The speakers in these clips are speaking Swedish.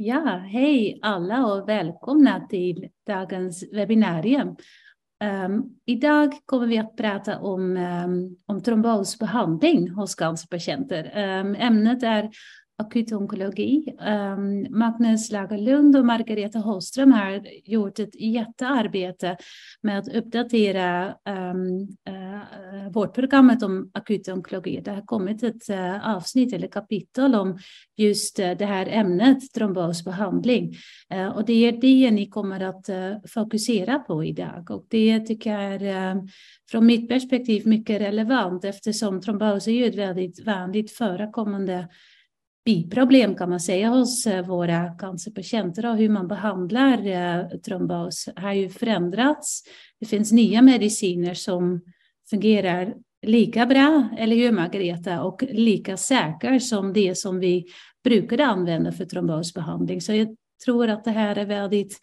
Ja, hej alla och välkomna till dagens webbinarium. Um, idag kommer vi att prata om, um, om trombosbehandling hos cancerpatienter. Um, ämnet är akut onkologi. Um, ehm, Magnus Lagerlund och Margareta Holström har gjort ett jättearbete med att uppdatera ehm, eh, um, uh, vårdprogrammet om akut onkologi. Det har kommit ett uh, avsnitt eller kapitel om just uh, det här ämnet, trombosbehandling. Uh, och det är det ni kommer att fokusera på idag. Och det tycker jag är från mitt perspektiv mycket relevant eftersom trombos är ju ett väldigt vanligt förekommande biproblem kan man säga hos eh, våra cancerpatienter och hur man behandlar eh, trombos har ju förändrats. Det finns nya mediciner som fungerar lika bra, eller hur Margareta, och lika säkert som det som vi brukade använda för trombosbehandling. Så jag tror att det här är väldigt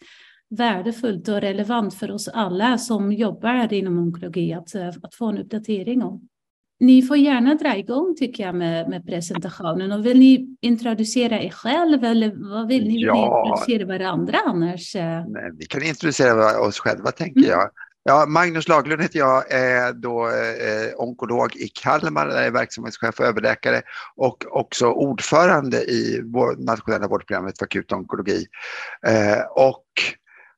värdefullt och relevant för oss alla som jobbar inom onkologi att, eh, att få en uppdatering om. Ni får gärna dra igång tycker jag med, med presentationen. Och vill ni introducera er själv eller vad vill ni? Vill ja. ni introducera varandra annars? Nej, vi kan introducera oss själva tänker mm. jag. Ja, Magnus Laglund heter jag, är då eh, onkolog i Kalmar, är verksamhetschef och överläkare och också ordförande i vår nationella vårdprogrammet för akut onkologi. Eh, och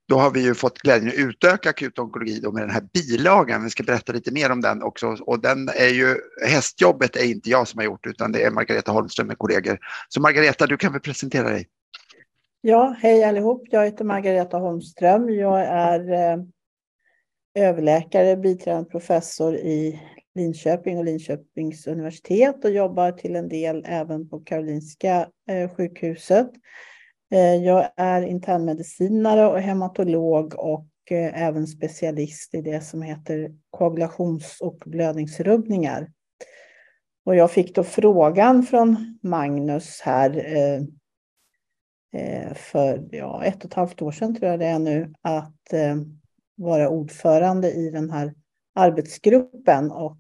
då har vi ju fått glädjen att utöka akut onkologi då med den här bilagan. Vi ska berätta lite mer om den också. Och den är ju, hästjobbet är inte jag som har gjort utan det är Margareta Holmström med kollegor. Så Margareta, du kan väl presentera dig? Ja, hej allihop. Jag heter Margareta Holmström. Jag är eh, överläkare, biträdande professor i Linköping och Linköpings universitet och jobbar till en del även på Karolinska eh, sjukhuset. Eh, jag är internmedicinare och hematolog och eh, även specialist i det som heter koagulations och blödningsrubbningar. Och jag fick då frågan från Magnus här eh, för ja, ett och ett halvt år sedan tror jag det är nu, att vara ordförande i den här arbetsgruppen och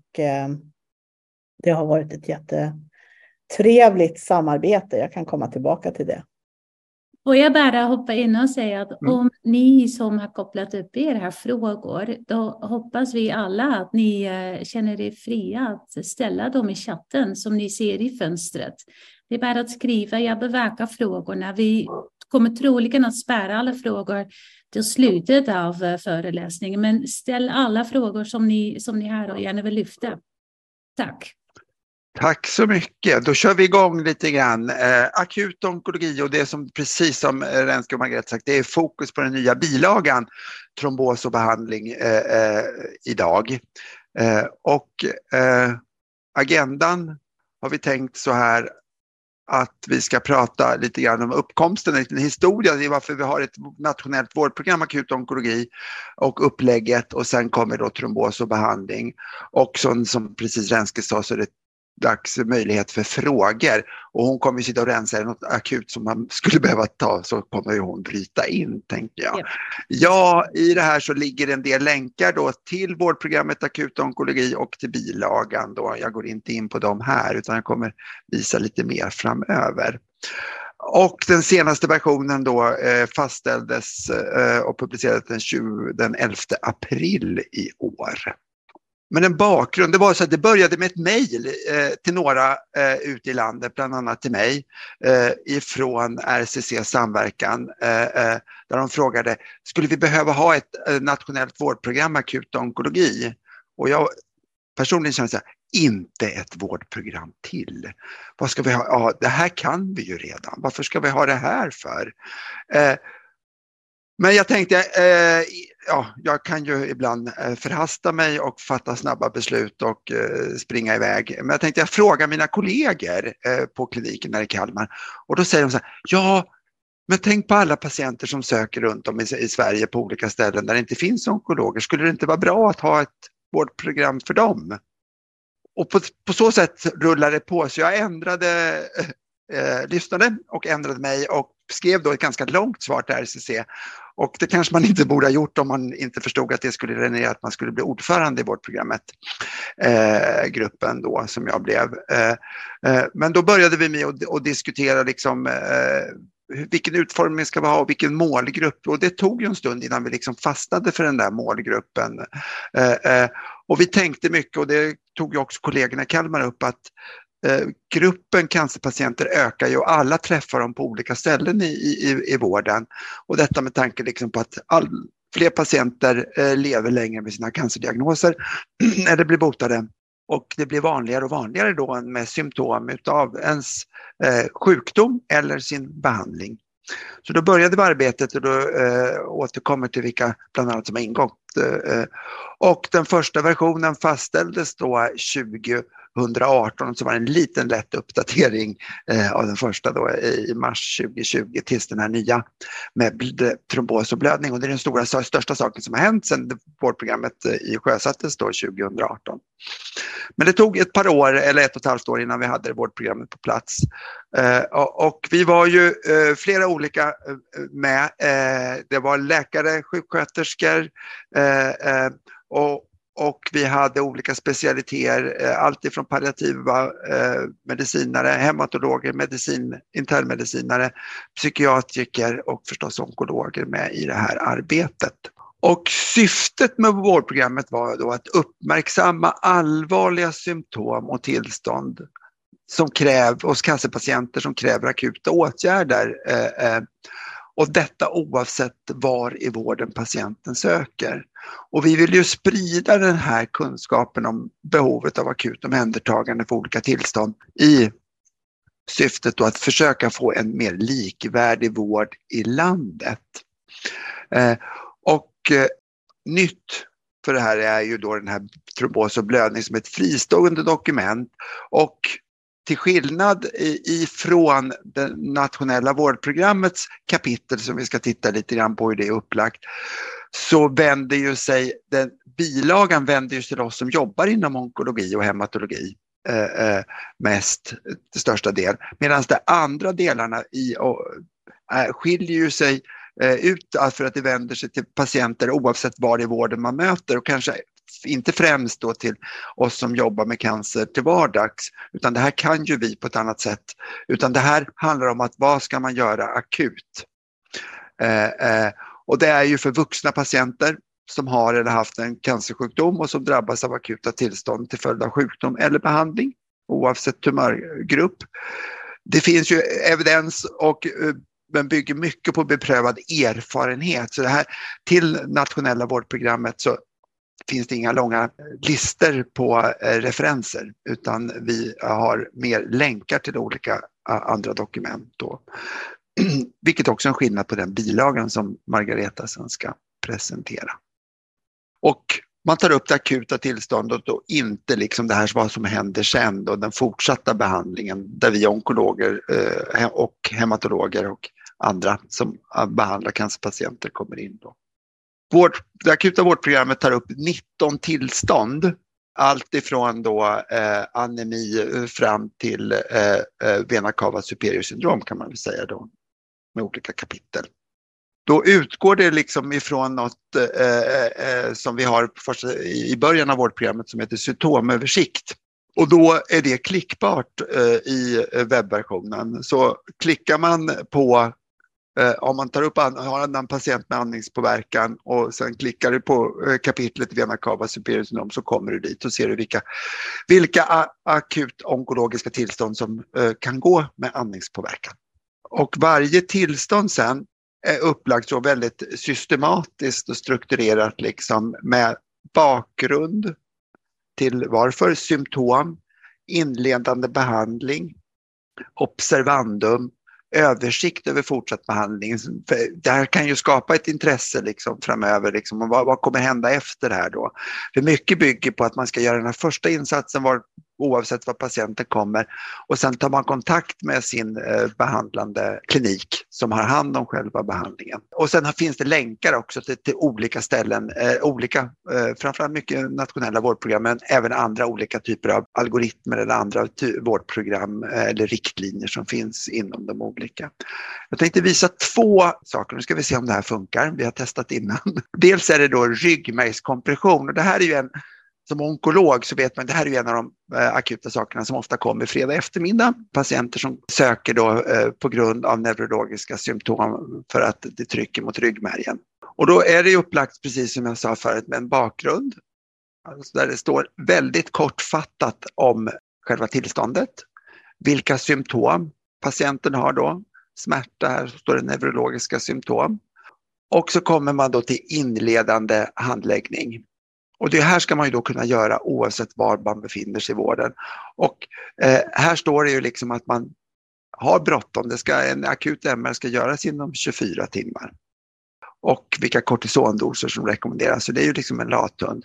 det har varit ett jättetrevligt samarbete. Jag kan komma tillbaka till det. Får jag bara hoppa in och säga att mm. om ni som har kopplat upp er här frågor, då hoppas vi alla att ni eh, känner er fria att ställa dem i chatten som ni ser i fönstret. Det är bara att skriva, jag bevakar frågorna. Vi kommer troligen att spärra alla frågor till slutet av eh, föreläsningen, men ställ alla frågor som ni, som ni har och gärna vill lyfta. Tack. Tack så mycket. Då kör vi igång lite grann. Eh, akut onkologi och det som precis som eh, Renske och Margret sagt, det är fokus på den nya bilagan trombos och behandling eh, eh, idag. Eh, och eh, agendan har vi tänkt så här att vi ska prata lite grann om uppkomsten, en liten historia, det är varför vi har ett nationellt vårdprogram akut onkologi och upplägget och sen kommer då trombos och behandling. Och som, som precis Renske sa så är det dags möjlighet för frågor. Och hon kommer sitta och rensa, är något akut som man skulle behöva ta så kommer ju hon bryta in, tänker jag. Ja. ja, i det här så ligger en del länkar då till vårdprogrammet akut onkologi och till bilagan då. Jag går inte in på dem här utan jag kommer visa lite mer framöver. Och den senaste versionen då eh, fastställdes eh, och publicerades den, 20, den 11 april i år. Men en bakgrund, det var så att det började med ett mejl eh, till några eh, ute i landet, bland annat till mig, eh, ifrån RCC Samverkan, eh, eh, där de frågade, skulle vi behöva ha ett eh, nationellt vårdprogram akut onkologi? Och jag personligen känner så här, inte ett vårdprogram till. Vad ska vi ha? Ja, det här kan vi ju redan. Varför ska vi ha det här för? Eh, men jag tänkte, eh, ja, jag kan ju ibland eh, förhasta mig och fatta snabba beslut och eh, springa iväg. Men jag tänkte jag fråga mina kollegor eh, på kliniken här i Kalmar och då säger de så här, ja, men tänk på alla patienter som söker runt om i, i Sverige på olika ställen där det inte finns onkologer. Skulle det inte vara bra att ha ett vårdprogram för dem? Och på, på så sätt rullar det på, så jag ändrade, eh, eh lyssnade och ändrade mig och skrev då ett ganska långt svar till RCC och det kanske man inte borde ha gjort om man inte förstod att det skulle generera att man skulle bli ordförande i vårdprogrammet, eh, gruppen då som jag blev. Eh, eh, men då började vi med att, att diskutera liksom, eh, vilken utformning ska vi ha och vilken målgrupp? Och det tog ju en stund innan vi liksom fastnade för den där målgruppen. Eh, eh, och vi tänkte mycket och det tog ju också kollegorna i Kalmar upp att Eh, gruppen cancerpatienter ökar ju och alla träffar dem på olika ställen i, i, i vården. Och detta med tanke liksom på att all, fler patienter eh, lever längre med sina cancerdiagnoser eller blir botade och det blir vanligare och vanligare då med symptom utav ens eh, sjukdom eller sin behandling. Så då började vi arbetet och då eh, återkommer till vilka bland annat som har ingått. Eh, och den första versionen fastställdes då 20 118 så var det en liten lätt uppdatering eh, av den första då i mars 2020 tills den här nya med trombos och blödning. Och det är den stora, största saken som har hänt sedan vårdprogrammet eh, i sjösattes då 2018. Men det tog ett par år eller ett och ett halvt år innan vi hade vårdprogrammet på plats. Eh, och vi var ju eh, flera olika eh, med. Eh, det var läkare, sjuksköterskor och och vi hade olika specialiteter, eh, alltifrån palliativa eh, medicinare, hematologer, medicin, internmedicinare, psykiatriker och förstås onkologer med i det här arbetet. Och syftet med vårdprogrammet var då att uppmärksamma allvarliga symptom och tillstånd som kräver, hos cancerpatienter som kräver akuta åtgärder. Eh, eh och detta oavsett var i vården patienten söker. Och vi vill ju sprida den här kunskapen om behovet av akut omhändertagande för olika tillstånd i syftet då att försöka få en mer likvärdig vård i landet. Eh, och eh, nytt för det här är ju då den här trombos och blödning som ett fristående dokument och till skillnad ifrån det nationella vårdprogrammets kapitel som vi ska titta lite grann på hur det är upplagt så vänder ju sig, den, bilagan vänder ju sig till oss som jobbar inom onkologi och hematologi eh, eh mest till största del. Medan de andra delarna i, och, eh, skiljer ju sig eh, ut för att det vänder sig till patienter oavsett var i vården man möter och kanske inte främst då till oss som jobbar med cancer till vardags, utan det här kan ju vi på ett annat sätt. Utan det här handlar om att vad ska man göra akut? Eh, eh, och det är ju för vuxna patienter som har eller haft en cancersjukdom och som drabbas av akuta tillstånd till följd av sjukdom eller behandling, oavsett tumörgrupp. Det finns ju evidens och eh, men bygger mycket på beprövad erfarenhet. Så det här till nationella vårdprogrammet så finns det inga långa listor på eh, referenser utan vi har mer länkar till olika andra dokument. Då. Vilket också är en skillnad på den bilagan som Margareta sen ska presentera. Och man tar upp det akuta tillståndet och inte liksom det här vad som händer sen och den fortsatta behandlingen där vi onkologer eh, och hematologer och andra som eh, behandlar cancerpatienter kommer in. Då. Vårt, det akuta vårdprogrammet tar upp 19 tillstånd. Allt ifrån då, eh, anemi fram till eh, eh, vena cava superior syndrom kan man väl säga då, med olika kapitel. Då utgår det liksom ifrån något eh, eh, eh som vi har i början av vårdprogrammet som heter symptomöversikt. Och då är det klickbart eh, i webbversionen. Så klickar man på Eh, om man tar upp har en patient med andningspåverkan och sen klickar du på eh, kapitlet vena cava superior syndrom så kommer du dit och ser du vilka, vilka akut onkologiska tillstånd som eh, kan gå med andningspåverkan. Och varje tillstånd sen är upplagt så väldigt systematiskt och strukturerat liksom med bakgrund till varför, symptom, inledande behandling, observandum översikt över fortsatt behandling. Det här kan ju skapa ett intresse liksom framöver. Liksom, vad, vad kommer hända efter det här då? För mycket bygger på att man ska göra den här första insatsen var, oavsett var patienten kommer och sen tar man kontakt med sin eh, behandlande klinik som har hand om själva behandlingen. Och sen finns det länkar också till, till olika ställen, eh, olika, eh, framförallt mycket nationella vårdprogram men även andra olika typer av algoritmer eller andra vårdprogram eh, eller riktlinjer som finns inom de olika. Jag tänkte visa två saker, nu ska vi se om det här funkar, vi har testat innan. Dels är det då ryggmärgskompression och det här är ju en som onkolog så vet man att det här är en av de eh, akuta sakerna som ofta kommer fredag eftermiddag. Patienter som söker då eh, på grund av neurologiska symptom för att det trycker mot ryggmärgen. Och då är det upplagt, precis som jag sa förut, med en bakgrund alltså där det står väldigt kortfattat om själva tillståndet, vilka symptom patienten har då, smärta, här står det neurologiska symptom. Och så kommer man då till inledande handläggning. Och det här ska man ju då kunna göra oavsett var man befinner sig i vården. Och eh, här står det ju liksom att man har bråttom. Det ska, en akut MR ska göras inom 24 timmar. Och vilka kortisondoser som rekommenderas. Så det är ju liksom en lathund.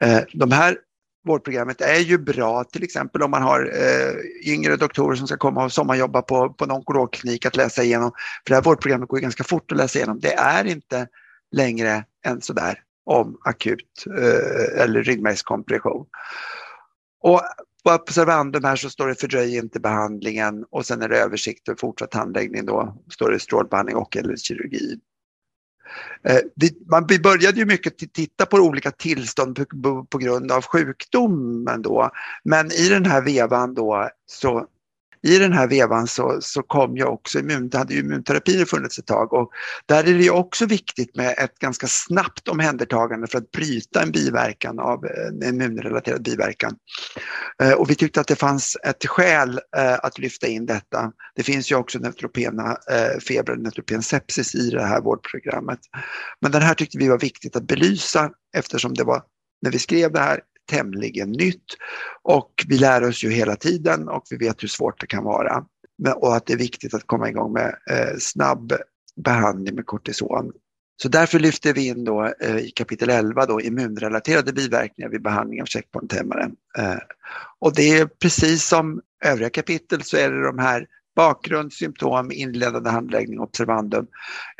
Eh, de här vårdprogrammet är ju bra, till exempel om man har eh, yngre doktorer som ska komma och sommarjobba på, på en onkologklinik att läsa igenom. För det här vårdprogrammet går ganska fort att läsa igenom. Det är inte längre än sådär om akut eh, eller ryggmärgskompression. Och på observandum här så står det fördröj inte behandlingen och sen är det översikt och fortsatt handläggning då står det strålbehandling och eller kirurgi. Eh, vi, man, vi började ju mycket titta på olika tillstånd på, på grund av sjukdomen då. Men i den här vevan då så i den här vevan så, så kom ju också immun, hade ju immunterapier funnits ett tag och där är det ju också viktigt med ett ganska snabbt omhändertagande för att bryta en biverkan av eh, en immunrelaterad biverkan. Eh, och vi tyckte att det fanns ett skäl eh, att lyfta in detta. Det finns ju också neutropena eh, feber, neutropen sepsis i det här vårdprogrammet. Men den här tyckte vi var viktigt att belysa eftersom det var när vi skrev det här tämligen nytt och vi lär oss ju hela tiden och vi vet hur svårt det kan vara. Och att det är viktigt att komma igång med eh, snabb behandling med kortison. Så därför lyfter vi in då eh, i kapitel 11 då immunrelaterade biverkningar vid behandling av checkpointhämmare. Eh, och det är precis som övriga kapitel så är det de här bakgrund, symptom, inledande handläggning, observandum,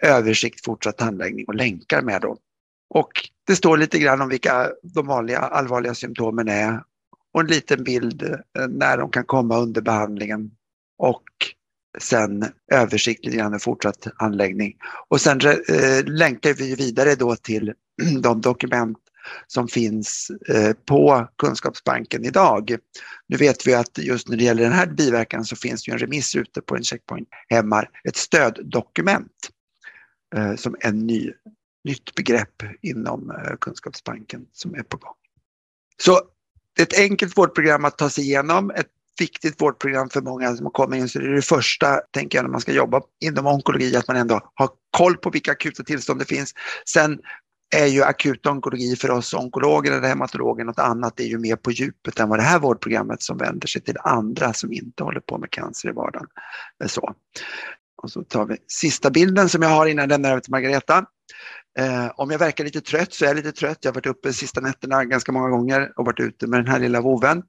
översikt, fortsatt handläggning och länkar med då. Och det står lite grann om vilka de vanliga allvarliga symptomen är och en liten bild eh, när de kan komma under behandlingen och sen översikt lite grann fortsatt anläggning. Och sen eh, länkar vi vidare då till de dokument som finns eh, på Kunskapsbanken idag. Nu vet vi att just när det gäller den här biverkan så finns det en remiss ute på en checkpoint hemmar, ett stöddokument eh, som en ny nytt begrepp inom eh, Kunskapsbanken som är på gång. Så ett enkelt vårdprogram att ta sig igenom, ett viktigt vårdprogram för många som kommer in. Så det är det första, tänker jag, när man ska jobba inom onkologi, att man ändå har koll på vilka akuta tillstånd det finns. Sen är ju akut onkologi för oss onkologer eller hematologer något annat, det är ju mer på djupet än vad det här vårdprogrammet som vänder sig till andra som inte håller på med cancer i vardagen. Så. Och så tar vi sista bilden som jag har innan jag lämnar över till Margareta. Eh, om jag verkar lite trött så är jag lite trött. Jag har varit uppe de sista nätterna ganska många gånger och varit ute med den här lilla voven.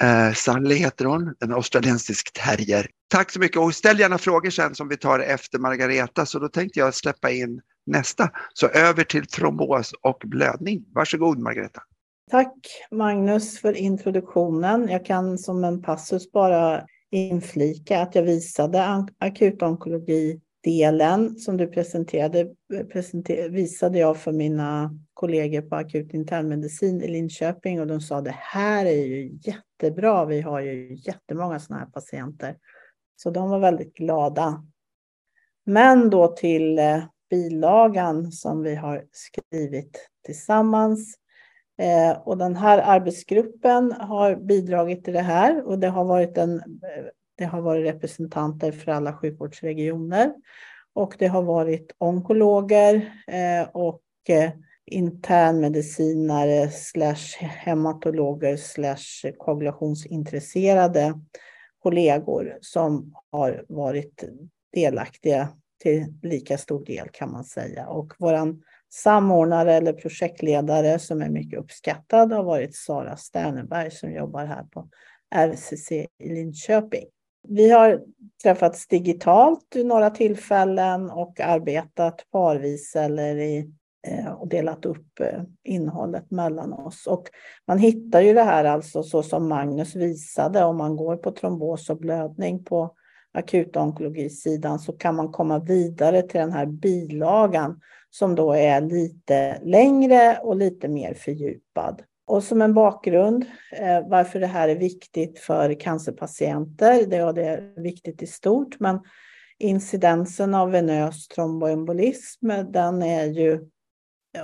Eh, Sally heter hon, en australiensisk terrier. Tack så mycket och ställ gärna frågor sen som vi tar efter Margareta så då tänkte jag släppa in nästa. Så över till trombos och blödning. Varsågod Margareta. Tack Magnus för introduktionen. Jag kan som en passus bara inflika att jag visade akutonkologi delen som du presenterade eh, presenter, visade jag för mina kollegor på akut internmedicin i Linköping och de sa det här är ju jättebra. Vi har ju jättemånga sådana här patienter. Så de var väldigt glada. Men då till eh, bilagan som vi har skrivit tillsammans. Eh, och den här arbetsgruppen har bidragit till det här och det har varit en eh, det har varit representanter för alla sjukvårdsregioner och det har varit onkologer eh, och eh, internmedicinare slash hematologer slash koagulationsintresserade kollegor som har varit delaktiga till lika stor del kan man säga. Och våran samordnare eller projektledare som är mycket uppskattad har varit Sara Sterneberg som jobbar här på RCC i Linköping. Vi har träffats digitalt vid några tillfällen och arbetat parvis eller i, eh, och delat upp eh, innehållet mellan oss. Och man hittar ju det här alltså så som Magnus visade, om man går på trombos och blödning på akutonkologisidan så kan man komma vidare till den här bilagan som då är lite längre och lite mer fördjupad och som en bakgrund eh, varför det här är viktigt för cancerpatienter, det, ja, det är viktigt i stort, men incidensen av venös tromboembolism, den är ju,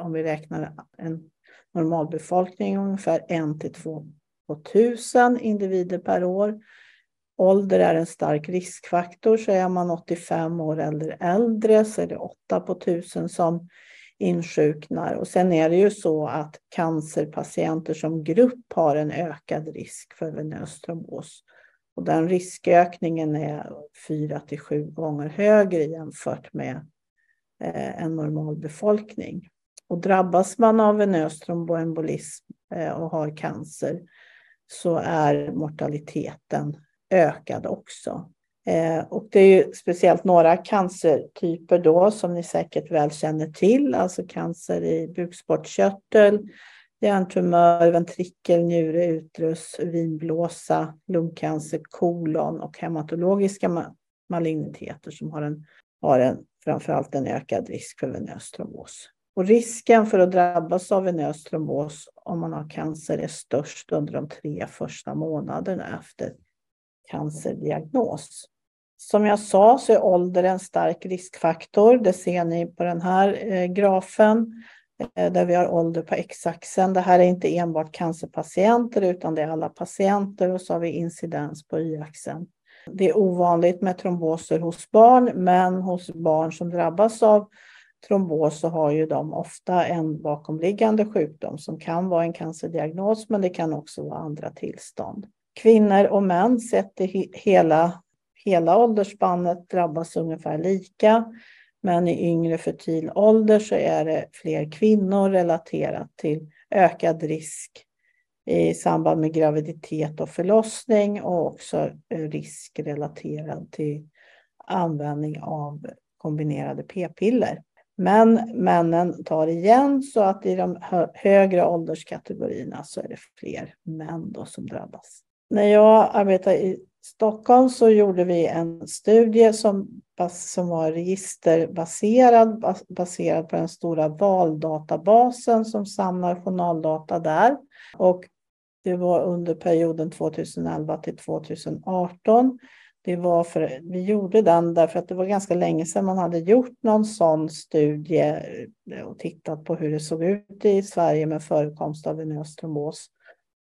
om vi räknar en normalbefolkning, ungefär 1 till 2 på 1000 individer per år. Ålder är en stark riskfaktor, så är man 85 år eller äldre så är det 8 på 1000 som insjuknar. Och sen är det ju så att cancerpatienter som grupp har en ökad risk för venös trombos. Och den riskökningen är 4 till 7 gånger högre jämfört med eh, en normal befolkning. Och drabbas man av venös tromboembolism eh, och har cancer så är mortaliteten ökad också. Eh, och det är ju speciellt några cancertyper då som ni säkert väl känner till, alltså cancer i bukspottkörtel, hjärntumör, ventrikel, njure, utrus, urinblåsa, lungcancer, kolon och hematologiska maligniteter som har, en, har en, framförallt en ökad risk för venös trombos. Och risken för att drabbas av venös trombos om man har cancer är störst under de tre första månaderna efter cancerdiagnos. Som jag sa så är ålder en stark riskfaktor. Det ser ni på den här eh, grafen eh, där vi har ålder på x-axeln. Det här är inte enbart cancerpatienter utan det är alla patienter och så har vi incidens på y-axeln. Det är ovanligt med tromboser hos barn, men hos barn som drabbas av trombos så har ju de ofta en bakomliggande sjukdom som kan vara en cancerdiagnos, men det kan också vara andra tillstånd. Kvinnor och män sett i hela, hela åldersspannet drabbas ungefär lika. Men i yngre fertil ålder så är det fler kvinnor relaterat till ökad risk i samband med graviditet och förlossning och också risk relaterad till användning av kombinerade p-piller. Men männen tar igen så att i de högre ålderskategorierna så är det fler män då som drabbas. När jag arbetade i Stockholm så gjorde vi en studie som, som var registerbaserad, baserad på den stora valdatabasen som samlar journaldata där. Och det var under perioden 2011 till 2018. Det var för, vi gjorde den därför att det var ganska länge sedan man hade gjort någon sån studie och tittat på hur det såg ut i Sverige med förekomst av venös trombos.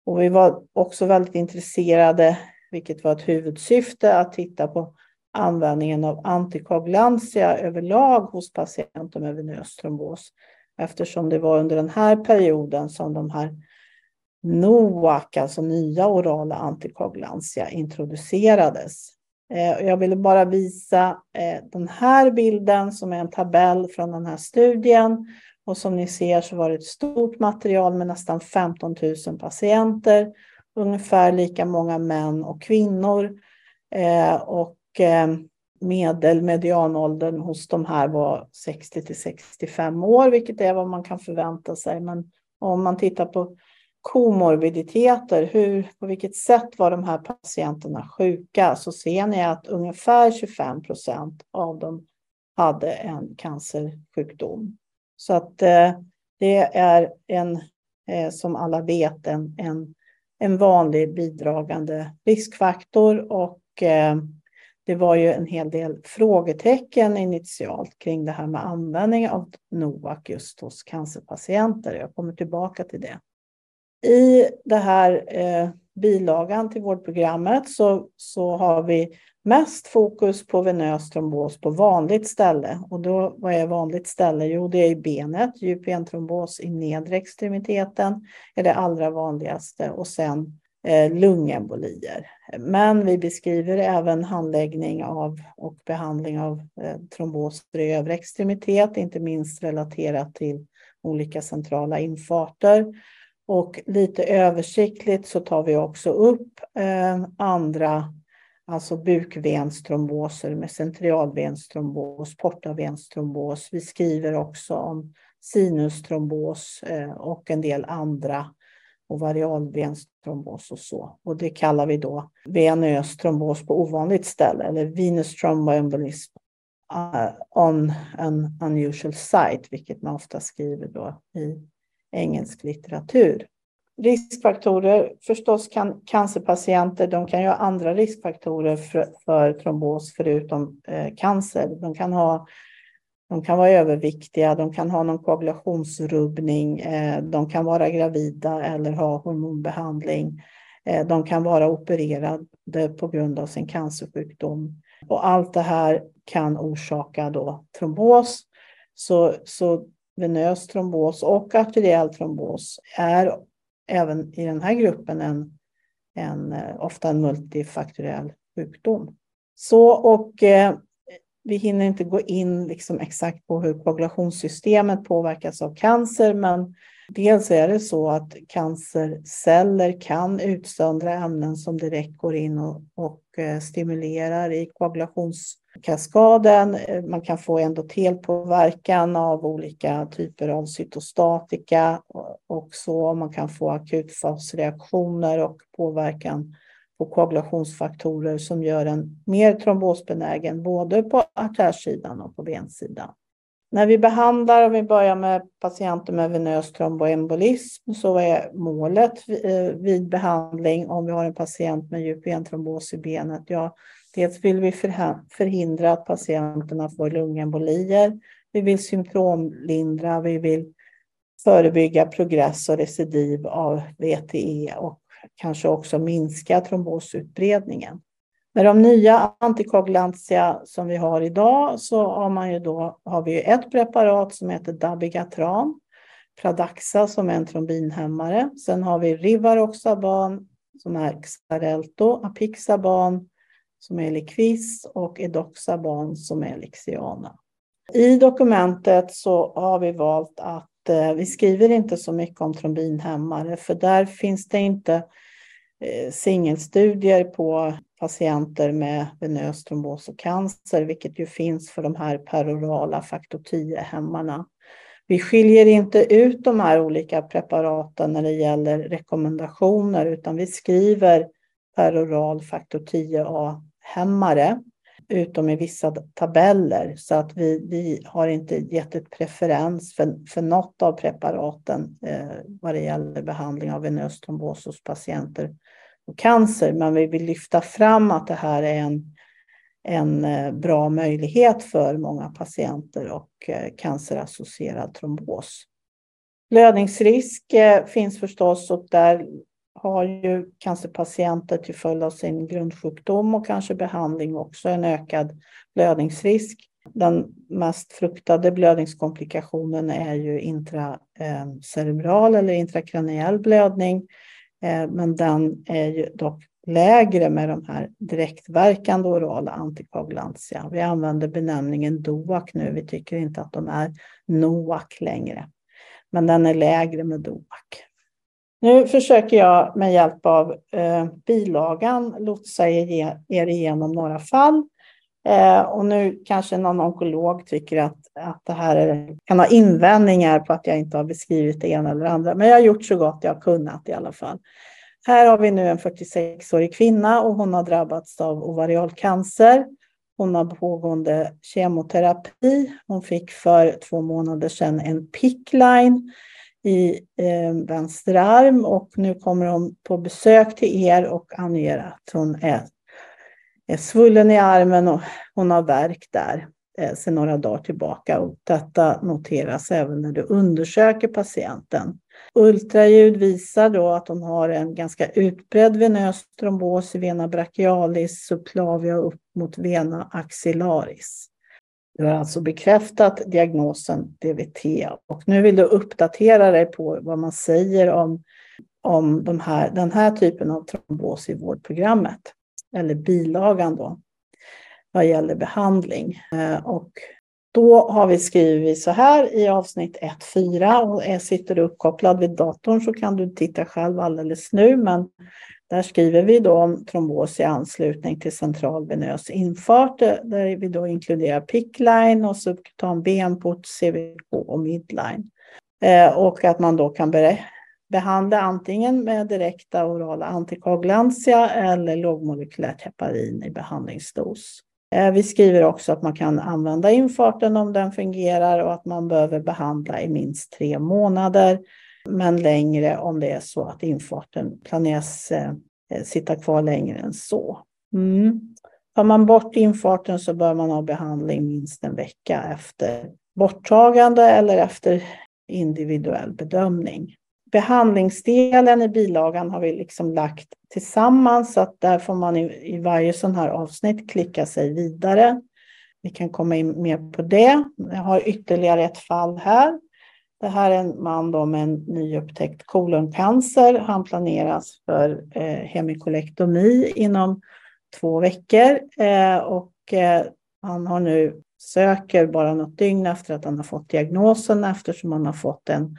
Och vi var också väldigt intresserade, vilket var ett huvudsyfte, att titta på användningen av antikoagulantia överlag hos patienter med venös trombos. Eftersom det var under den här perioden som de här NOAC, alltså nya orala antikoagulantia, introducerades. Eh, jag ville bara visa eh, den här bilden som är en tabell från den här studien och som ni ser så var det ett stort material med nästan 15 000 patienter, ungefär lika många män och kvinnor. Eh, och eh, medelmedianåldern hos de här var 60 till 65 år, vilket är vad man kan förvänta sig. Men om man tittar på komorbiditeter, hur, på vilket sätt var de här patienterna sjuka, så ser ni att ungefär 25 procent av dem hade en cancersjukdom. Så att eh, det är en, eh, som alla vet, en, en, en vanlig bidragande riskfaktor och eh, det var ju en hel del frågetecken initialt kring det här med användning av NOAC just hos cancerpatienter. Jag kommer tillbaka till det. I det här eh, bilagan till vårdprogrammet så, så har vi mest fokus på venös trombos på vanligt ställe. Och då, vad är vanligt ställe? Jo, det är i benet. Djup ventrombos i nedre extremiteten är det allra vanligaste och sen eh, lungembolier. Men vi beskriver även handläggning av och behandling av eh, tromboser i övre extremitet, inte minst relaterat till olika centrala infarter. Och lite översiktligt så tar vi också upp eh, andra alltså bukvenstromboser med centralvenstrombos, portavenstrombos. Vi skriver också om sinustrombos eh, och en del andra och varialvenstrombos och så. Och det kallar vi då venös trombos på ovanligt ställe eller venous thromboembolism eh, on an unusual site, vilket man ofta skriver då i engelsk litteratur riskfaktorer, förstås kan cancerpatienter, de kan ju ha andra riskfaktorer för, för trombos förutom eh, cancer. De kan, ha, de kan vara överviktiga, de kan ha någon koagulationsrubbning, eh, de kan vara gravida eller ha hormonbehandling. Eh, de kan vara opererade på grund av sin cancersjukdom. Och allt det här kan orsaka då trombos. Så, så venös trombos och arteriell trombos är även i den här gruppen en, en eh, ofta en multifaktoriell sjukdom. Så och eh, vi hinner inte gå in liksom exakt på hur koagulationssystemet påverkas av cancer, men dels är det så att cancerceller kan utsöndra ämnen som direkt går in och, och eh, stimulerar i koagulations kaskaden. Eh, man kan få endotelpåverkan av olika typer av cytostatika och så. Man kan få akutfasreaktioner och påverkan på koagulationsfaktorer som gör en mer trombosbenägen både på artärsidan och på bensidan. När vi behandlar, om vi börjar med patienter med venös tromboembolism, så är målet eh, vid behandling om vi har en patient med djup ventrombos i benet, ja, Dels vill vi förhindra att patienterna får lungembolier. Vi vill symptomlindra, vi vill förebygga progress och recidiv av VTE och kanske också minska trombosutbredningen. Med de nya antikoagulantia som vi har idag så har, man ju då, har vi ett preparat som heter Dabigatran, Pradaxa som är en trombinhämmare. Sen har vi Rivaroxaban som är Xarelto, Apixaban som är Likvis och Edoxaban som är Lixiana. I dokumentet så har vi valt att eh, vi skriver inte så mycket om trombinhämmare för där finns det inte eh, singelstudier på patienter med venös trombos och cancer, vilket ju finns för de här perorala faktor 10-hämmarna. Vi skiljer inte ut de här olika preparaten när det gäller rekommendationer, utan vi skriver peroral faktor 10A hämmare, utom i vissa tabeller. Så att vi, vi har inte gett ett preferens för, för något av preparaten eh, vad det gäller behandling av venös trombos hos patienter och cancer. Men vi vill lyfta fram att det här är en, en eh, bra möjlighet för många patienter och eh, cancerassocierad trombos. Blödningsrisk eh, finns förstås och där har ju cancerpatienter till följd av sin grundsjukdom och kanske behandling också en ökad blödningsrisk. Den mest fruktade blödningskomplikationen är ju intracerebral eller intrakraniell blödning. Eh, men den är ju dock lägre med de här direktverkande orala antikoagulantia. Vi använder benämningen DOAC nu. Vi tycker inte att de är NOAC längre. Men den är lägre med DOAC. Nu försöker jag med hjälp av eh, bilagan lotsa er, igenom några fall. Eh, och nu kanske någon onkolog tycker att, att det här är, kan ha invändningar på att jag inte har beskrivit det ena eller andra. Men jag har gjort så gott jag har kunnat i alla fall. Här har vi nu en 46-årig kvinna och hon har drabbats av ovarialcancer. Hon har pågående kemoterapi. Hon fick för två månader sedan en pickline i eh, vänster arm och nu kommer hon på besök till er och anger att hon är, är svullen i armen och hon har värk där eh, sedan några dagar tillbaka. Och detta noteras även när du undersöker patienten. Ultraljud visar då att hon har en ganska utbredd venös trombos i vena brachialis, subclavia upp mot vena axillaris. Du har alltså bekräftat diagnosen DVT och nu vill du uppdatera dig på vad man säger om, om de här, den här typen av trombos i vårdprogrammet, eller bilagan då, vad gäller behandling. Eh, och då har vi skrivit så här i avsnitt 1.4 och sitter du uppkopplad vid datorn så kan du titta själv alldeles nu, men där skriver vi då om trombos i anslutning till central venös infart eh, där vi då inkluderar pickline och subkutan benport, CVK och midline. Eh, och att man då kan behandla antingen med direkta orala antikoagulantia eller lågmolekylärt heparin i behandlingsdos. Eh, vi skriver också att man kan använda infarten om den fungerar och att man behöver behandla i minst tre månader men längre om det är så att infarten planeras eh, sitta kvar längre än så. Mm. Tar man bort infarten så bör man ha behandling minst en vecka efter borttagande eller efter individuell bedömning. Behandlingsdelen i bilagan har vi liksom lagt tillsammans så att där får man i, i varje sån här avsnitt klicka sig vidare. Vi kan komma in mer på det. Jag har ytterligare ett fall här. Det här är en man då med en nyupptäckt koloncancer. Han planeras för eh, hemikolektomi inom två veckor eh, och eh, han har nu söker bara något dygn efter att han har fått diagnosen eftersom han har fått en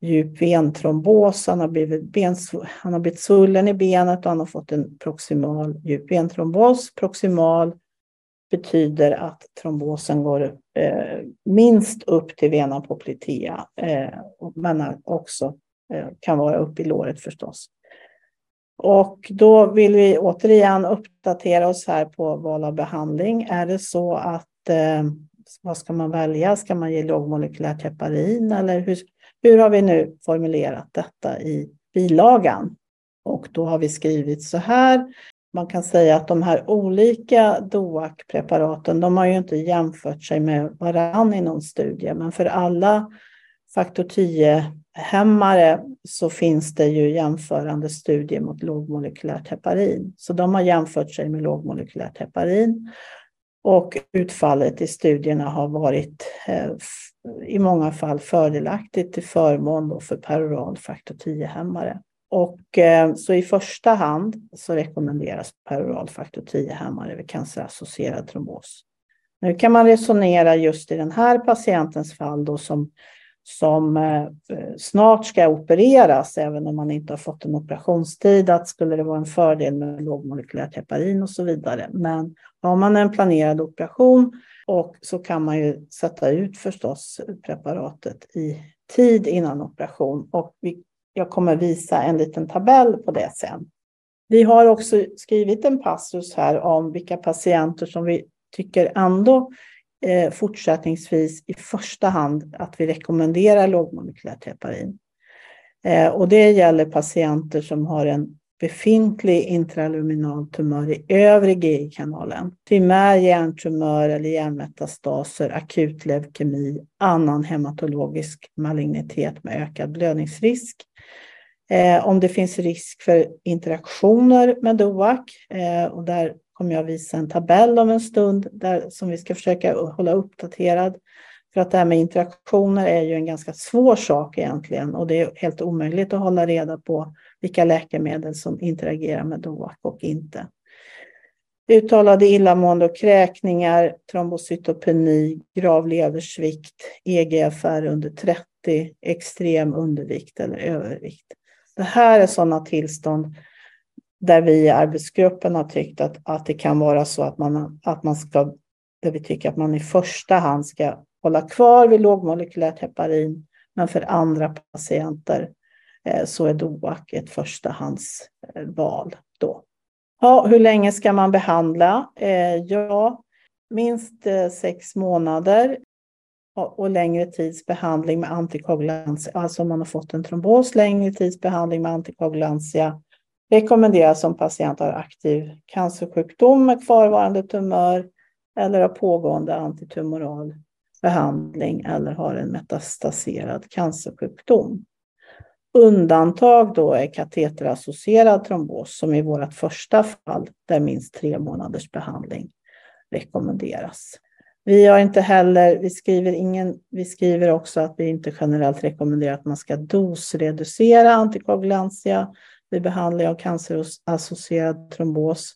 djup ventrombos. Han har blivit, bens, han har blivit svullen i benet och han har fått en proximal djup ventrombos. Proximal betyder att trombosen går eh, minst upp till vena poplitea, eh, men också eh, kan vara upp i låret förstås. Och då vill vi återigen uppdatera oss här på val av behandling. Är det så att eh, vad ska man välja? Ska man ge lågmolekylärt heparin eller hur, hur har vi nu formulerat detta i bilagan? Och då har vi skrivit så här. Man kan säga att de här olika DOAC-preparaten, de har ju inte jämfört sig med varann i någon studie, men för alla faktor 10-hämmare så finns det ju jämförande studier mot lågmolekylärt heparin. Så de har jämfört sig med lågmolekylärt heparin. Och utfallet i studierna har varit eh, i många fall fördelaktigt till förmån för peroral faktor 10-hämmare. Och eh, så i första hand så rekommenderas peroral faktor 10-hämmare vid cancerassocierad trombos. Nu kan man resonera just i den här patientens fall då som som eh, snart ska opereras, även om man inte har fått en operationstid, att skulle det vara en fördel med lågmolekylärt heparin och så vidare. Men har man en planerad operation och så kan man ju sätta ut förstås preparatet i tid innan operation. Och vi, jag kommer visa en liten tabell på det sen. Vi har också skrivit en passus här om vilka patienter som vi tycker ändå eh, fortsättningsvis i första hand att vi rekommenderar lågmolekylärt heparin. Eh, och det gäller patienter som har en befintlig intraluminal tumör i övre GI-kanalen. Primär hjärntumör eller hjärnmetastaser, akut leukemi, annan hematologisk malignitet med ökad blödningsrisk. Eh, om det finns risk för interaktioner med DOAC, eh, och där kommer jag visa en tabell om en stund där, som vi ska försöka hålla uppdaterad. För att det här med interaktioner är ju en ganska svår sak egentligen och det är helt omöjligt att hålla reda på vilka läkemedel som interagerar med DOAC och inte. Uttalade illamående och kräkningar, trombocytopeni, grav leversvikt, EGFR under 30, extrem undervikt eller övervikt. Det här är sådana tillstånd där vi i arbetsgruppen har tyckt att, att det kan vara så att man, att man ska, där vi tycker att man i första hand ska hålla kvar vid lågmolekylärt heparin, men för andra patienter Eh, så är DOAC ett förstahandsval eh, då. Ja, hur länge ska man behandla? Eh, ja, minst sex månader och längre tids behandling med antikoagulantia. Alltså om man har fått en trombos, längre tids behandling med antikoagulantia rekommenderas om patient har aktiv cancersjukdom med kvarvarande tumör eller har pågående antitumoral behandling eller har en metastaserad cancersjukdom. Undantag då är kateterassocierad trombos som i vårt första fall där minst tre månaders behandling rekommenderas. Vi har inte heller, vi skriver, ingen, vi skriver också att vi inte generellt rekommenderar att man ska dosreducera antikoagulantia vid behandling av cancerassocierad trombos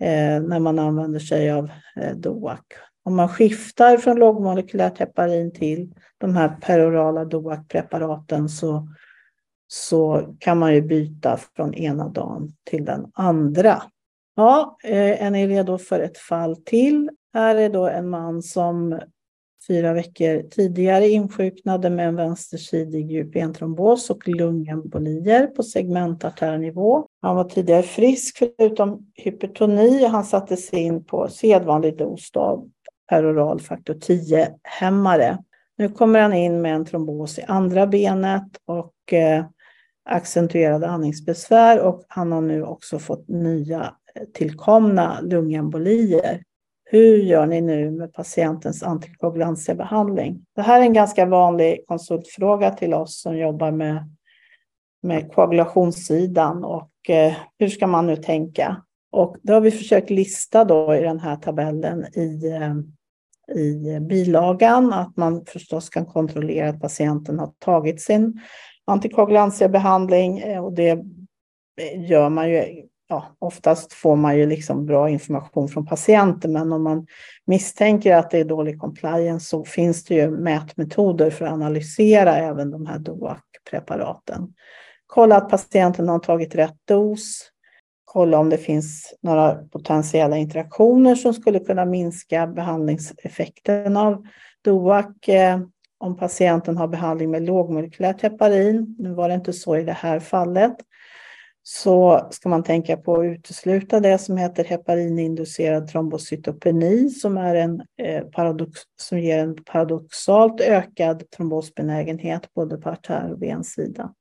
eh, när man använder sig av eh, DOAC. Om man skiftar från lågmolekylärt heparin till de här perorala DOAC-preparaten så, så kan man ju byta från ena dagen till den andra. Ja, eh, är ni redo för ett fall till? Här är då en man som fyra veckor tidigare insjuknade med en vänstersidig djup bentrombos och lungembolier på segmentartärnivå. Han var tidigare frisk förutom hypertoni. och Han sattes in på sedvanlig dos av peroral faktor 10-hämmare. Nu kommer han in med en trombos i andra benet och eh, accentuerade andningsbesvär och han har nu också fått nya eh, tillkomna lungembolier. Hur gör ni nu med patientens antikoagulantiabehandling? Det här är en ganska vanlig konsultfråga till oss som jobbar med, med koagulationssidan och eh, hur ska man nu tänka? Och det har vi försökt lista då i den här tabellen i, eh, i bilagan, att man förstås kan kontrollera att patienten har tagit sin antikoagulantiabehandling eh, och det eh, gör man ju ja, oftast får man ju liksom bra information från patienten, men om man misstänker att det är dålig compliance så finns det ju mätmetoder för att analysera även de här DOAC-preparaten. Kolla att patienten har tagit rätt dos, kolla om det finns några potentiella interaktioner som skulle kunna minska behandlingseffekten av DOAC. Eh, om patienten har behandling med lågmolekylärt heparin, nu var det inte så i det här fallet, så ska man tänka på att utesluta det som heter heparininducerad trombocytopeni som, är en, eh, paradox, som ger en paradoxalt ökad trombosbenägenhet både på artär och bensida.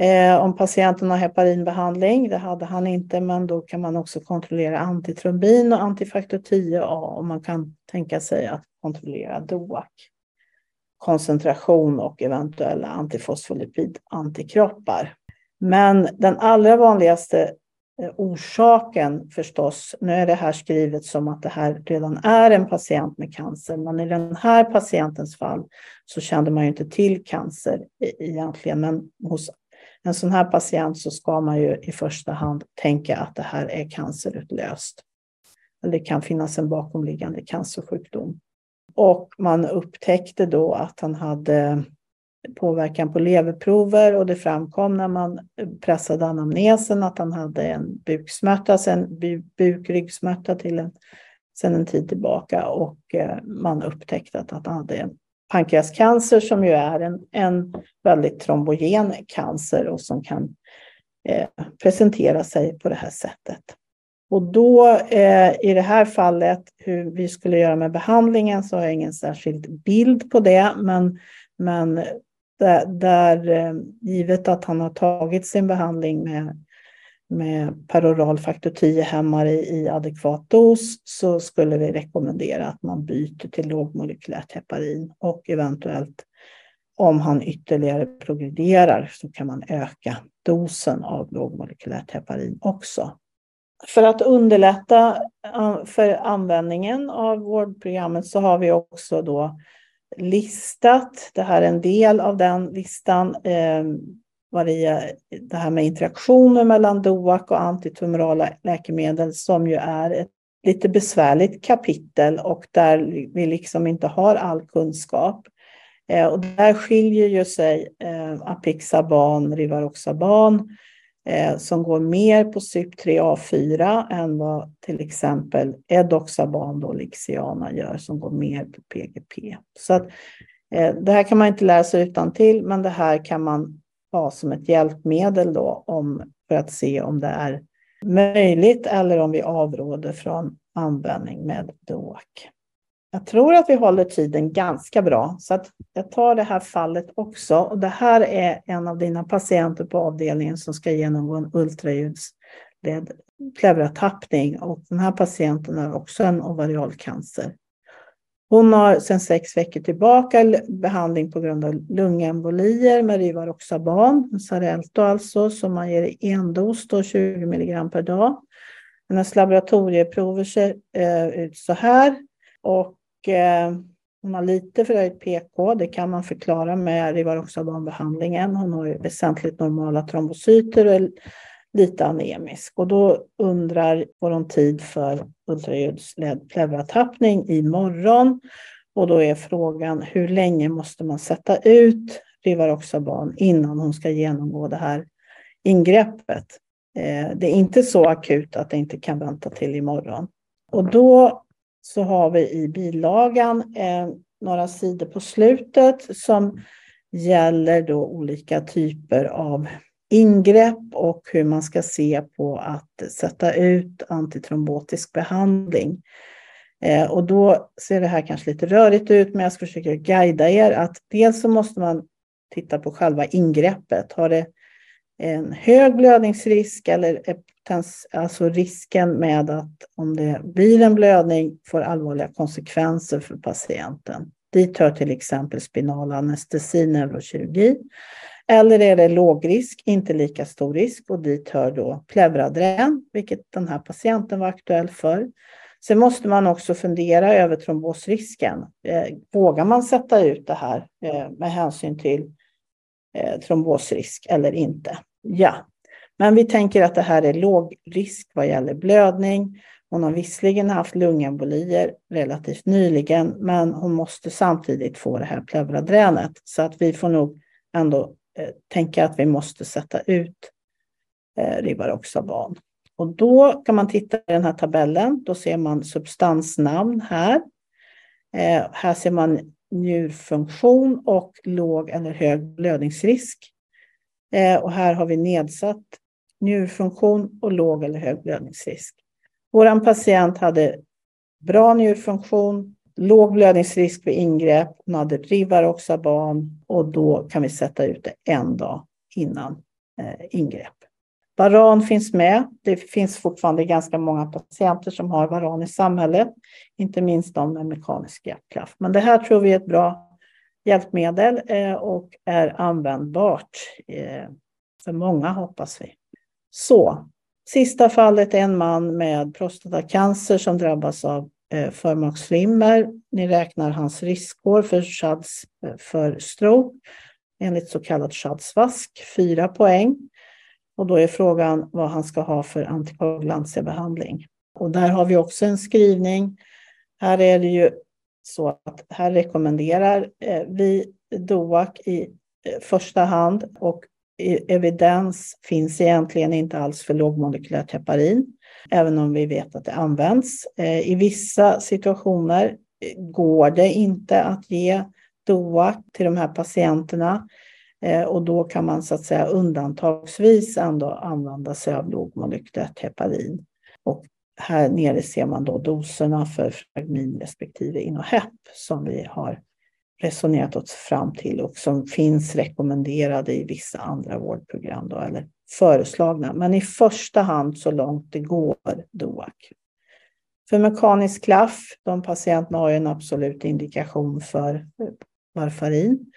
Eh, om patienten har heparinbehandling, det hade han inte, men då kan man också kontrollera antitrombin och antifaktor 10A och man kan tänka sig att kontrollera DOAC koncentration och eventuella antifosfolipid-antikroppar. Men den allra vanligaste eh, orsaken förstås, nu är det här skrivet som att det här redan är en patient med cancer, men i den här patientens fall så kände man ju inte till cancer e-, egentligen, men hos en sån här patient så ska man ju i första hand tänka att det här är cancerutlöst. Eller det kan finnas en bakomliggande cancersjukdom. Och man upptäckte då att han hade påverkan på leverprover och det framkom när man pressade anamnesen att han hade en buksmärta, sen bukryggsmärta till en, sen en tid tillbaka och eh, man upptäckte att han hade pankreascancer som ju är en, en väldigt trombogen cancer och som kan eh, presentera sig på det här sättet. Och då eh, i det här fallet hur vi skulle göra med behandlingen så har jag ingen särskild bild på det. Men, men där, där eh, givet att han har tagit sin behandling med, med peroral faktor 10-hämmare i adekvat dos så skulle vi rekommendera att man byter till lågmolekylärt heparin och eventuellt om han ytterligare progrederar så kan man öka dosen av lågmolekylärt heparin också. För att underlätta för användningen av vårdprogrammet så har vi också då listat, det här är en del av den listan, eh, det, här med interaktioner mellan DOAC och antitumorala läkemedel som ju är ett lite besvärligt kapitel och där vi liksom inte har all kunskap. Eh, och där skiljer ju sig eh, Apixaban, Rivaroxaban Eh, som går mer på CYP3A4 än vad till exempel Edoxaban och Lixiana gör som går mer på PGP. Så att, eh, det här kan man inte läsa utan till, men det här kan man ha som ett hjälpmedel då om, för att se om det är möjligt eller om vi avråder från användning med DOAC. Jag tror att vi håller tiden ganska bra, så att jag tar det här fallet också. Och det här är en av dina patienter på avdelningen som ska genomgå en ultraljudsledd pleuratappning. Och den här patienten har också en ovarialcancer. Hon har sedan sex veckor tillbaka behandling på grund av lungembolier med Rivaroxaban, Sarelto alltså, som man ger i endos, då 20 milligram per dag. Hennes laboratorieprover ser eh, ut så här. Och Eh, hon har lite förhöjt PK. Det kan man förklara med rivaroxabanbehandlingen. Hon har ju väsentligt normala trombocyter och är lite anemisk. Och då undrar, får hon tid för ultraljudsledd pleuratappning imorgon? Och då är frågan, hur länge måste man sätta ut rivaroxaban innan hon ska genomgå det här ingreppet? Eh, det är inte så akut att det inte kan vänta till imorgon. Och då så har vi i bilagan eh, några sidor på slutet som gäller då olika typer av ingrepp och hur man ska se på att sätta ut antitrombotisk behandling. Eh, och då ser det här kanske lite rörigt ut, men jag ska försöka guida er att dels så måste man titta på själva ingreppet. Har det en hög blödningsrisk eller alltså risken med att om det blir en blödning får allvarliga konsekvenser för patienten. Dit hör till exempel spinal anestesi, neurokirurgi. Eller är det låg risk, inte lika stor risk och dit hör då pleuradrän, vilket den här patienten var aktuell för. Sen måste man också fundera över trombosrisken. Eh, vågar man sätta ut det här eh, med hänsyn till eh, trombosrisk eller inte? Ja, men vi tänker att det här är låg risk vad gäller blödning. Hon har visserligen haft lungembolier relativt nyligen, men hon måste samtidigt få det här pleuradränet. Så att vi får nog ändå eh, tänka att vi måste sätta ut eh, Rivaroxaban. Och då kan man titta i den här tabellen. Då ser man substansnamn här. Eh, här ser man njurfunktion och låg eller hög blödningsrisk. Eh, och här har vi nedsatt njurfunktion och låg eller hög blödningsrisk. Vår patient hade bra njurfunktion, låg blödningsrisk vid ingrepp, hon hade Rivaroxaban och då kan vi sätta ut det en dag innan eh, ingrepp. Varan finns med. Det finns fortfarande ganska många patienter som har varan i samhället, inte minst de med mekanisk hjärtklaff. Men det här tror vi är ett bra hjälpmedel eh, och är användbart eh, för många hoppas vi. Så, sista fallet är en man med prostatacancer som drabbas av eh, förmaksflimmer. Ni räknar hans riskår för, SHADS, eh, för stroke enligt så kallad SHADS-vask, fyra poäng. Och då är frågan vad han ska ha för antikoagulantiabehandling. Och där har vi också en skrivning. Här är det ju så att här rekommenderar eh, vi DOAC i första hand och E, evidens finns egentligen inte alls för lågmolekylärt heparin, även om vi vet att det används. Eh, I vissa situationer eh, går det inte att ge DOAC till de här patienterna eh, och då kan man så att säga undantagsvis ändå använda sig av lågmolekylärt heparin. Och här nere ser man då doserna för Fragmin respektive Inohep som vi har resonerat oss fram till och som finns rekommenderade i vissa andra vårdprogram då, eller föreslagna. Men i första hand så långt det går DOAC. För mekanisk klaff, de patienterna har ju en absolut indikation för eh, varfarin.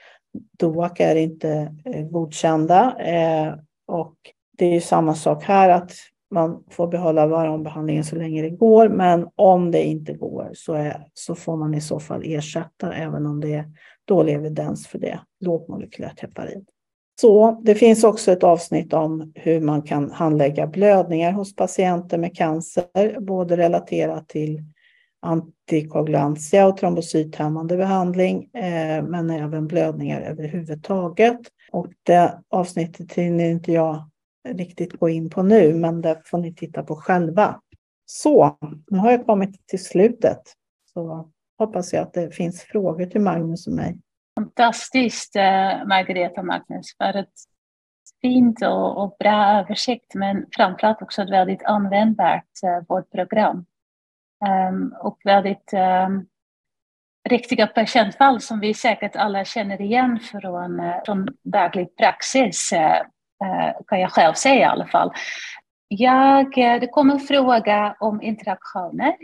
DOAC är inte eh, godkända eh, och det är ju samma sak här att man får behålla varombehandlingen så länge det går, men om det inte går så, är, så får man i så fall ersätta, även om det är dålig evidens för det, lågmolekylärt heparin. Så det finns också ett avsnitt om hur man kan handlägga blödningar hos patienter med cancer, både relaterat till antikoagulantia och trombocythämmande behandling, eh, men även blödningar överhuvudtaget. Och det avsnittet hinner inte jag riktigt gå in på nu, men det får ni titta på själva. Så, nu har jag kommit till slutet. Så hoppas jag att det finns frågor till Magnus och mig. Fantastiskt, eh, Margareta Margareta Magnus, för ett fint och, och, bra översikt, men framförallt också ett väldigt användbart eh, vårdprogram. Um, ehm, och väldigt um, riktiga patientfall som vi säkert alla känner igen från, eh, från daglig praxis. Eh, kan jag själv säga i alla fall. Jag, eh, det kom en fråga om interaktioner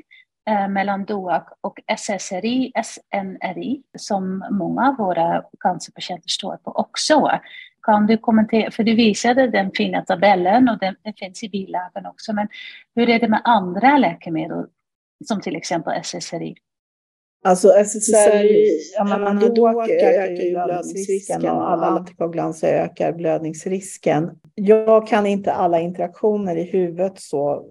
eh, mellan DOAC och SSRI, SNRI, som många av våra cancerpatienter står på också. Kan du kommentera, för du visade den fina tabellen och den, den finns i bilagan också, men hur är det med andra läkemedel, som till exempel SSRI? Alltså SSRI, då ökar ju blödningsrisken och alla antikoagulanser ökar blödningsrisken. Jag kan inte alla interaktioner i huvudet så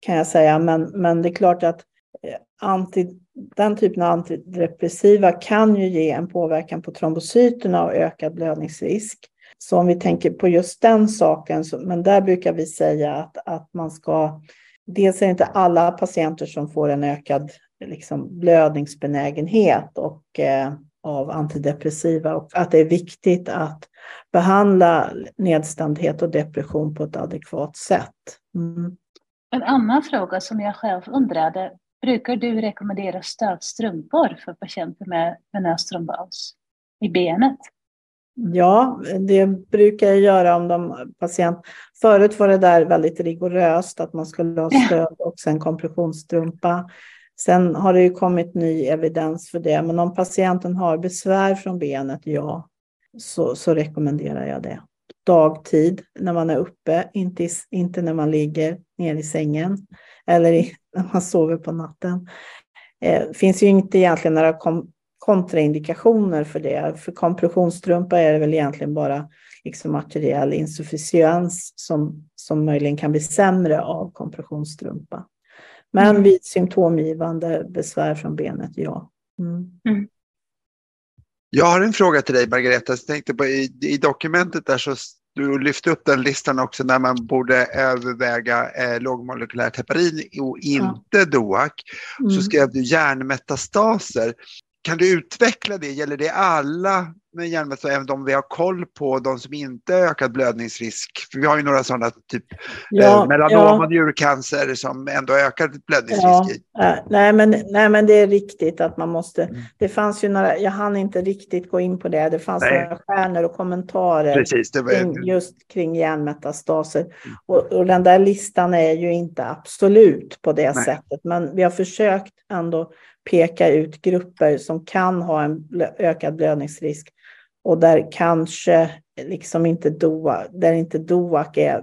kan jag säga, men, men det är klart att eh, anti, den typen av antidepressiva kan ju ge en påverkan på trombocyterna och ökad blödningsrisk. Så om vi tänker på just den saken, så, men där brukar vi säga att, att man ska Dels är det inte alla patienter som får en ökad liksom blödningsbenägenhet och eh, av antidepressiva och att det är viktigt att behandla nedstämdhet och depression på ett adekvat sätt. Mm. En annan fråga som jag själv undrade, brukar du rekommendera stödstrumpor för patienter med venös trombos i benet? Ja, det brukar jag göra om de patient... Förut var det där väldigt rigoröst att man skulle ha stöd och sen kompressionsstrumpa. Sen har det ju kommit ny evidens för det, men om patienten har besvär från benet, ja, så, så rekommenderar jag det. Dagtid när man är uppe, inte, inte när man ligger ner i sängen eller i, när man sover på natten. Det eh, finns ju inte egentligen några kom, kontraindikationer för det. För kompressionsstrumpa är det väl egentligen bara liksom arteriell insufficiens som, som möjligen kan bli sämre av kompressionsstrumpa. Men mm. vid symptomgivande besvär från benet, ja. Mm. Mm. Jag har en fråga till dig Margareta. Jag tänkte på, i, i dokumentet där så du lyfte upp den listan också när man borde överväga eh, lågmolekylärt heparin och inte ja. DOAC. Så mm. skrev du hjärnmetastaser. Kan du utveckla det? Gäller det alla med hjärnmetastaser, även de vi har koll på, de som inte har ökad blödningsrisk? För vi har ju några sådana, typ ja, eh, melanom ja. och njurcancer som ändå ökar blödningsrisk ja, äh, nej, men, nej, men det är riktigt att man måste. Mm. Det fanns ju några, jag hann inte riktigt gå in på det, det fanns nej. några stjärnor och kommentarer Precis, det var... kring, just kring hjärnmetastaser. Mm. Och, och, den där listan är ju inte absolut på det nej. sättet, men vi har försökt ändå peka ut grupper som kan ha en ökad blödningsrisk och där kanske liksom inte DOA, där inte DOAC är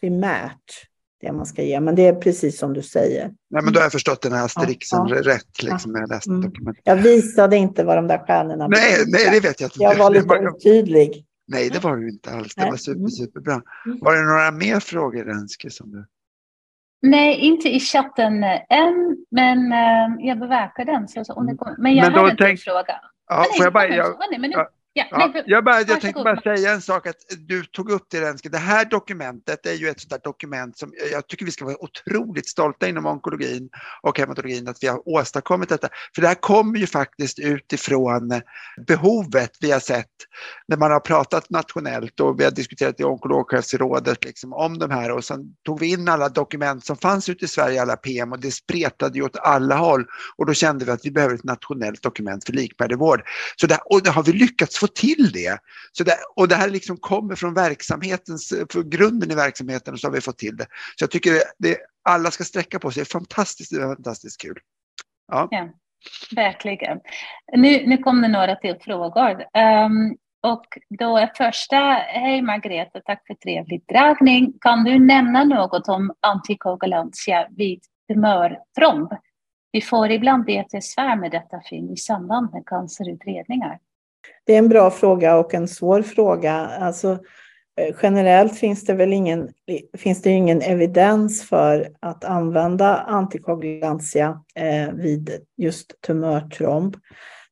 primärt det man ska ge. Men det är precis som du säger. Nej, men då har jag förstått den här asterixen ja, ja. rätt. Liksom, jag, läste mm. jag visade inte vad de där stjärnorna Nej, nej det vet jag inte. Jag var lite otydlig. Nej, det var du inte alls. Det var super, mm. superbra. Mm. Var det några mer frågor, Renske, som du... Nej, inte i chatten än, men äh, jag bevakar den. Så, så, om det kommer. Men jag men har en tänk... fråga. Ja, nej, jag bara... Jag... Nej, men nu... ja. Ja, ja, jag, bara, jag tänkte bara säga en sak, att du tog upp det Renske. Det här dokumentet är ju ett sådant dokument som jag tycker vi ska vara otroligt stolta inom onkologin och hematologin att vi har åstadkommit detta. För det här kommer ju faktiskt utifrån behovet vi har sett när man har pratat nationellt och vi har diskuterat i onkologchefsrådet liksom om de här och sen tog vi in alla dokument som fanns ute i Sverige, alla PM och det spretade ju åt alla håll och då kände vi att vi behöver ett nationellt dokument för likvärdig vård. Så där, och det har vi lyckats få till det. Så det och det här liksom kommer från verksamhetens, från grunden i verksamheten och så har vi fått till det. Så jag tycker det, alla ska sträcka på sig, det är fantastiskt, det är fantastiskt kul. Ja. ja verkligen. Nu, nu kom det några till frågor. Um, och då är första, hej Margareta, tack för trevlig dragning. Kan du nämna något om antikoagulantia vid tumörtromb? Vi får ibland betesvär med detta fynd i samband med cancerutredningar. Det är en bra fråga och en svår fråga. Alltså, eh, generellt finns det väl ingen, finns det ingen evidens för att använda antikoagulantia eh, vid just tumörtromb.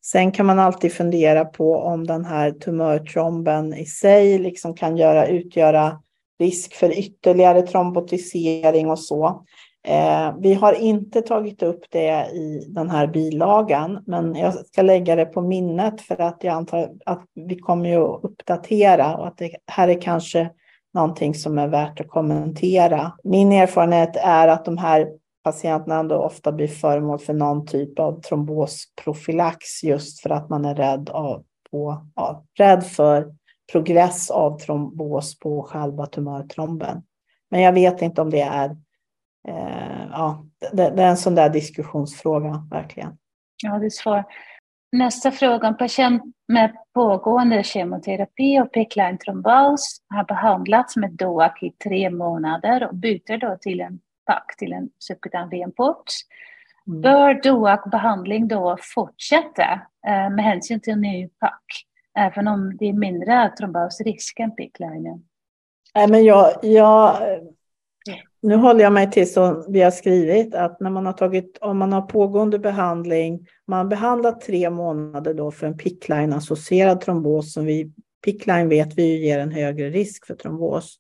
Sen kan man alltid fundera på om den här tumörtromben i sig liksom kan göra, utgöra risk för ytterligare trombotisering och så. Eh, vi har inte tagit upp det i den här bilagan, men jag ska lägga det på minnet för att jag antar att vi kommer ju att uppdatera och att det här är kanske någonting som är värt att kommentera. Min erfarenhet är att de här patienterna ändå ofta blir föremål för någon typ av trombosprofylax just för att man är rädd, av, på, ja, rädd för progress av trombos på själva tumörtromben. Men jag vet inte om det är ja, det, det, är en sån där diskussionsfråga, verkligen. Ja, det är svårt. Nästa fråga. En patient med pågående kemoterapi och pickline trombos har behandlats med DOAC i tre månader och byter då till en PAC, till en subkutan venport. Mm. Bör DOAC-behandling då fortsätta eh, med hänsyn till ny PAC, även om det är mindre trombosrisk än picklinen? Nej, men jag, jag nu håller jag mig till som vi har skrivit att när man har tagit, om man har pågående behandling, man har behandlat tre månader då för en pickline associerad trombos som vi, pickline vet vi ju ger en högre risk för trombos.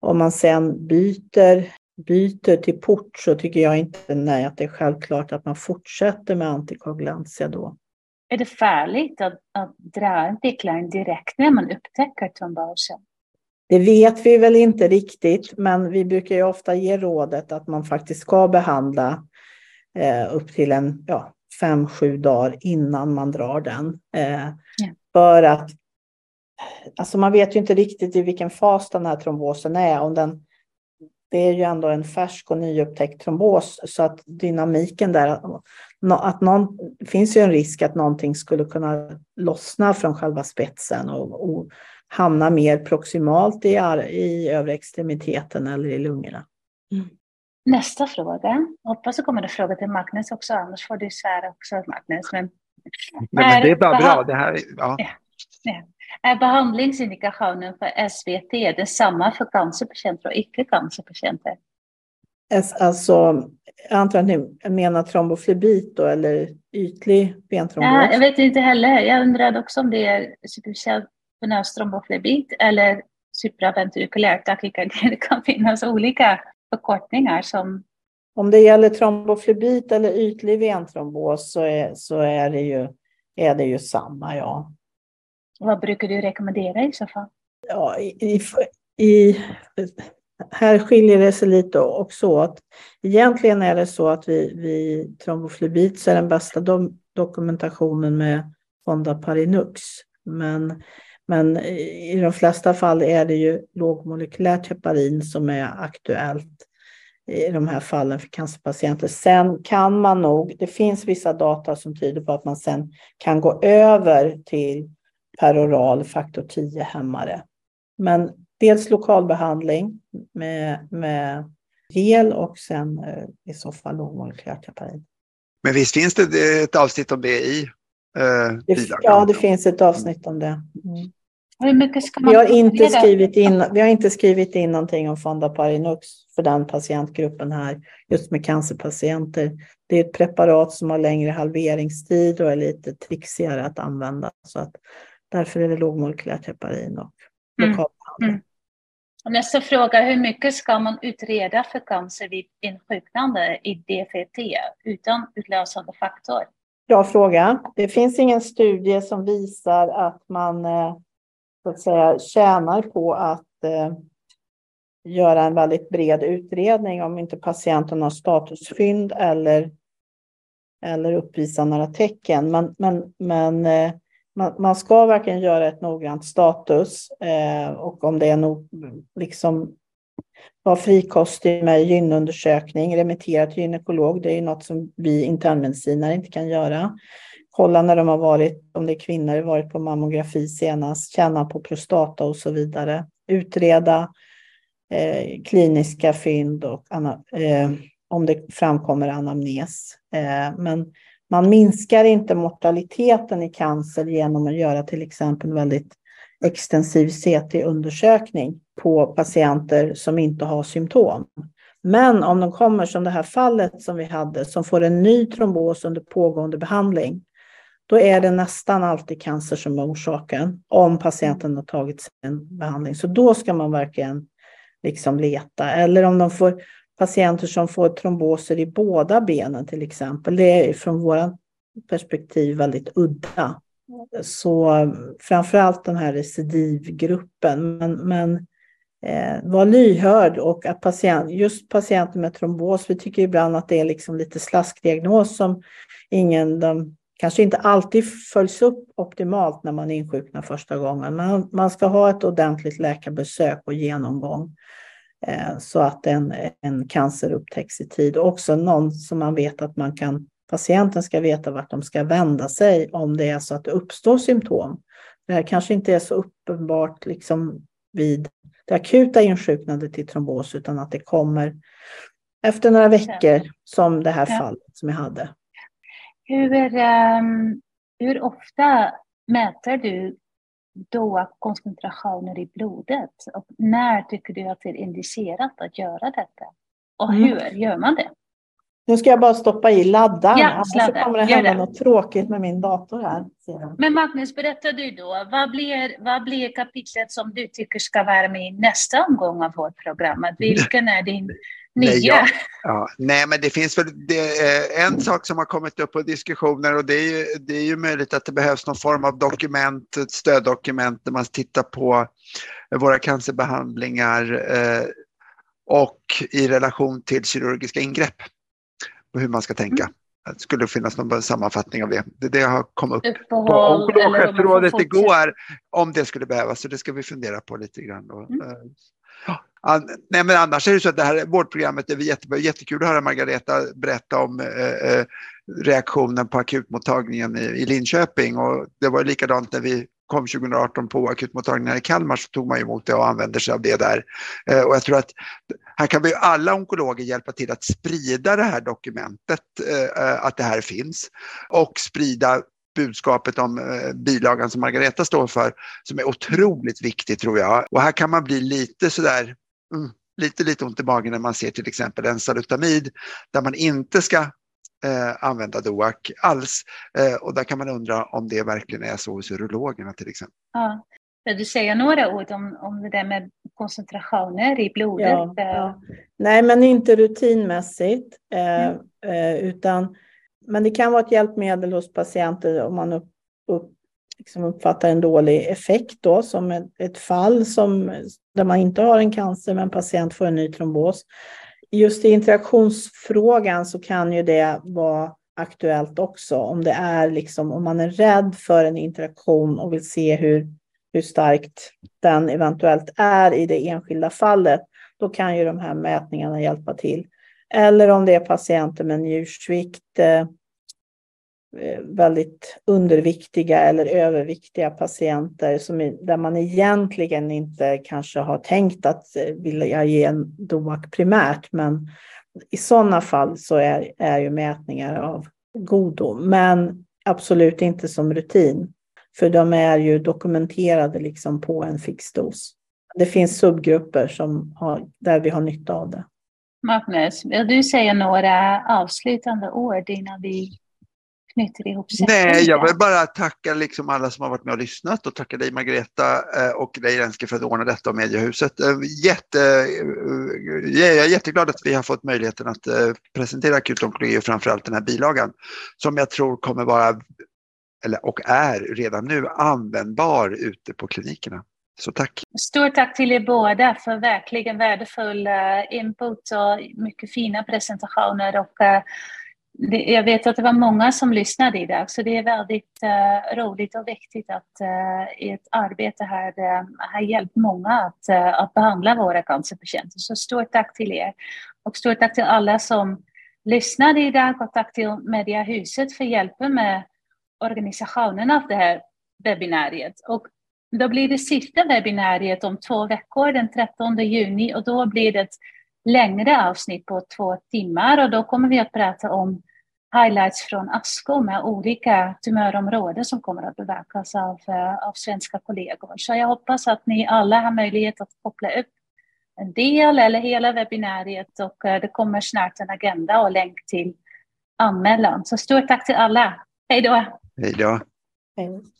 Om man sen byter, byter till port så tycker jag inte nej, att det är självklart att man fortsätter med antikoagulantia då. Är det farligt att, att dra en pickline direkt när man upptäcker trombosen? Det vet vi väl inte riktigt, men vi brukar ju ofta ge rådet att man faktiskt ska behandla eh, upp till en ja, fem, sju dagar innan man drar den. Eh, ja. För att alltså man vet ju inte riktigt i vilken fas den här trombosen är. Om den, det är ju ändå en färsk och nyupptäckt trombos så att dynamiken där, att någon, det finns ju en risk att någonting skulle kunna lossna från själva spetsen och, och hamna mer proximalt i, i övre extremiteten eller i lungorna. Mm. Nästa fråga. Hoppas det kommer en fråga till Magnus också, annars får du svära också Magnus. Men, Nej, men det är bara bra. Det här, ja. Ja, ja. Är behandlingsindikationen för SVT detsamma för cancerpatienter och icke-cancerpatienter? Alltså, jag antar att ni menar tromboflebit då, eller ytlig bentrombos? Ja, jag vet inte heller. Jag undrade också om det är venös tromboflebit eller supraventrikulärt takykardi. Det kan finnas olika förkortningar som... Om det gäller tromboflebit eller ytlig ventrombos så är, så är, det, ju, är det ju samma, ja. Vad brukar du rekommendera i så fall? Ja, i, i, här skiljer det sig lite också åt. Egentligen är det så att vi, vi tromboflebit är den bästa do, dokumentationen med Fondaparinux. Men, men i de flesta fall är det ju lågmolekylärt heparin som är aktuellt i de här fallen för cancerpatienter. Sen kan man nog, det finns vissa data som tyder på att man sen kan gå över till peroral faktor 10-hämmare. Men dels lokalbehandling med, med gel och sen eh, i så fall lågmolekylärt heparin. Men visst finns det ett avsnitt om det i eh, Ja, det finns ett avsnitt om det. Mm. Vi, har inte skrivit in, vi har inte skrivit in någonting om Fondaparinux för den patientgruppen här, just med cancerpatienter. Det är ett preparat som har längre halveringstid och är lite trixigare att använda. Så att Därför är det lågmolekylärt heparin och lokalbehandling. Mm. Mm. Nästa fråga, hur mycket ska man utreda för cancer vid insjuknande i DFT utan utlösande faktor? Bra fråga. Det finns ingen studie som visar att man eh, så att säga, tjänar på att eh, göra en väldigt bred utredning om inte patienten har statusfynd eller, eller uppvisar några tecken. Men, men, men eh, man, man ska verkligen göra ett noggrant status och om det är no, liksom var frikostig med gynundersökning, remittera till gynekolog. Det är ju något som vi internmedicinare inte kan göra. Kolla när de har varit, om det är kvinnor, varit på mammografi senast, känna på prostata och så vidare. Utreda eh, kliniska fynd och eh, om det framkommer anamnes. Eh, men man minskar inte mortaliteten i cancer genom att göra till exempel väldigt extensiv CT-undersökning på patienter som inte har symptom. Men om de kommer som det här fallet som vi hade, som får en ny trombos under pågående behandling, då är det nästan alltid cancer som är orsaken, om patienten har tagit en behandling. Så då ska man verkligen liksom leta. Eller om de får patienter som får tromboser i båda benen till exempel. Det är från våra perspektiv väldigt udda. Så framförallt den här recidivgruppen. Men, men eh, var lyhörd och att patient, just patienter med trombos, vi tycker ibland att det är liksom lite slaskdiagnos som ingen, de kanske inte alltid följs upp optimalt när man insjuknar första gången. Men man ska ha ett ordentligt läkarbesök och genomgång. Eh, så att en, en cancer upptäcks i tid. Och också någon som man vet att man kan, patienten ska veta vart de ska vända sig om det är så att det uppstår symptom. Det här kanske inte är så uppenbart liksom vid det akuta insjuknandet till trombos utan att det kommer efter några veckor som det här fallet som jag hade. Hur, um, hur ofta mäter du då koncentrationer i blodet. Och när tycker du att det är indicerat att göra detta? Och mm. hur mm. gör man det? Nu ska jag bara stoppa i laddaren, ja, annars kommer det hända något tråkigt med min dator här. Men Magnus, berätta du då, vad blir, vad blir kapitlet som du tycker ska vara med i nästa omgång av vårt program? Vilken är din nya? Nej, ja, ja, nej men det finns väl det, en sak som har kommit upp på diskussioner och det är, ju, det är ju möjligt att det behövs någon form av dokument, ett stöddokument där man tittar på våra cancerbehandlingar eh, och i relation till kirurgiska ingrepp hur man ska tänka. Det skulle finnas någon sammanfattning av det. Det, det har kommit upp Uppehåll, på onkologchefsrådet eller igår om det skulle behövas. Så det ska vi fundera på lite grann. Och, Mm. eh, ja, nej, men annars är det så att det här vårdprogrammet är jätte, jättekul att höra Margareta berätta om eh, eh, reaktionen på akutmottagningen i, i Linköping. Och det var likadant när vi kom 2018 på akutmottagningen här i Kalmar så tog man emot det och använder sig av det där. Eh, och jag tror att här kan vi alla onkologer hjälpa till att sprida det här dokumentet, eh, eh, att det här finns och sprida budskapet om bilagan som Margareta står för som är otroligt viktig tror jag. Och här kan man bli lite sådär, mm, lite lite ont i magen när man ser till exempel en salutamid där man inte ska eh, använda DOAC alls. Eh, och där kan man undra om det verkligen är så hos urologerna till exempel. Ja. Vill du säga några ord om, om det där med koncentrationer i blodet? Ja, ja. Nej, men inte rutinmässigt. Eh, eh, utan, men det kan vara ett hjälpmedel hos patienter om man upp, upp, liksom uppfattar en dålig effekt då, som ett, ett fall som, där man inte har en cancer men patient får en ny trombos. Just i interaktionsfrågan så kan ju det vara aktuellt också. Om det är liksom, om man är rädd för en interaktion och vill se hur, hur starkt den eventuellt är i det enskilda fallet, då kan ju de här mätningarna hjälpa till. Eller om det är patienter med njursvikt, eh, Eh, väldigt underviktiga eller överviktiga patienter som, där man egentligen inte kanske har tänkt att eh, vilja ge en DOAC primärt, men i sådana fall så är, är ju mätningar av godo, men absolut inte som rutin. För de är ju dokumenterade liksom på en fix dos. Det finns subgrupper som har, där vi har nytta av det. Magnus, vill du säga några avslutande ord innan vi knyter ihop Nej, jag vill bara tacka liksom alla som har varit med och lyssnat och tacka dig Margareta och dig Renske för att ordna detta och Mediehuset. Jätte, jag är jätteglad att vi har fått möjligheten att presentera akut onkologi och framförallt den här bilagan som jag tror kommer vara, eller, och är redan nu användbar ute på klinikerna. Så tack! Stort tack till er båda för verkligen värdefull input och mycket fina presentationer. Och, jag vet att det var många som lyssnade idag, så det är väldigt uh, roligt och viktigt att eh, uh, ert arbete här uh, har hjälpt många att, att behandla våra cancerpatienter. Så stort tack till er. Och stort tack till alla som lyssnade idag och tack till Mediahuset för hjälpen med organisationen av det här webbinariet. Och då blir det sista webbinariet om två veckor, den 13 juni, och då blir det ett längre avsnitt på två timmar och då kommer vi att prata om highlights från ASCO med olika tumörområden som kommer att bevakas av, av svenska kollegor. Så jag hoppas att ni alla har möjlighet att koppla upp en del eller hela webbinariet och det kommer snart en agenda och länk till anmälan. Så stort tack till alla. Hej då! Hej då! Hej.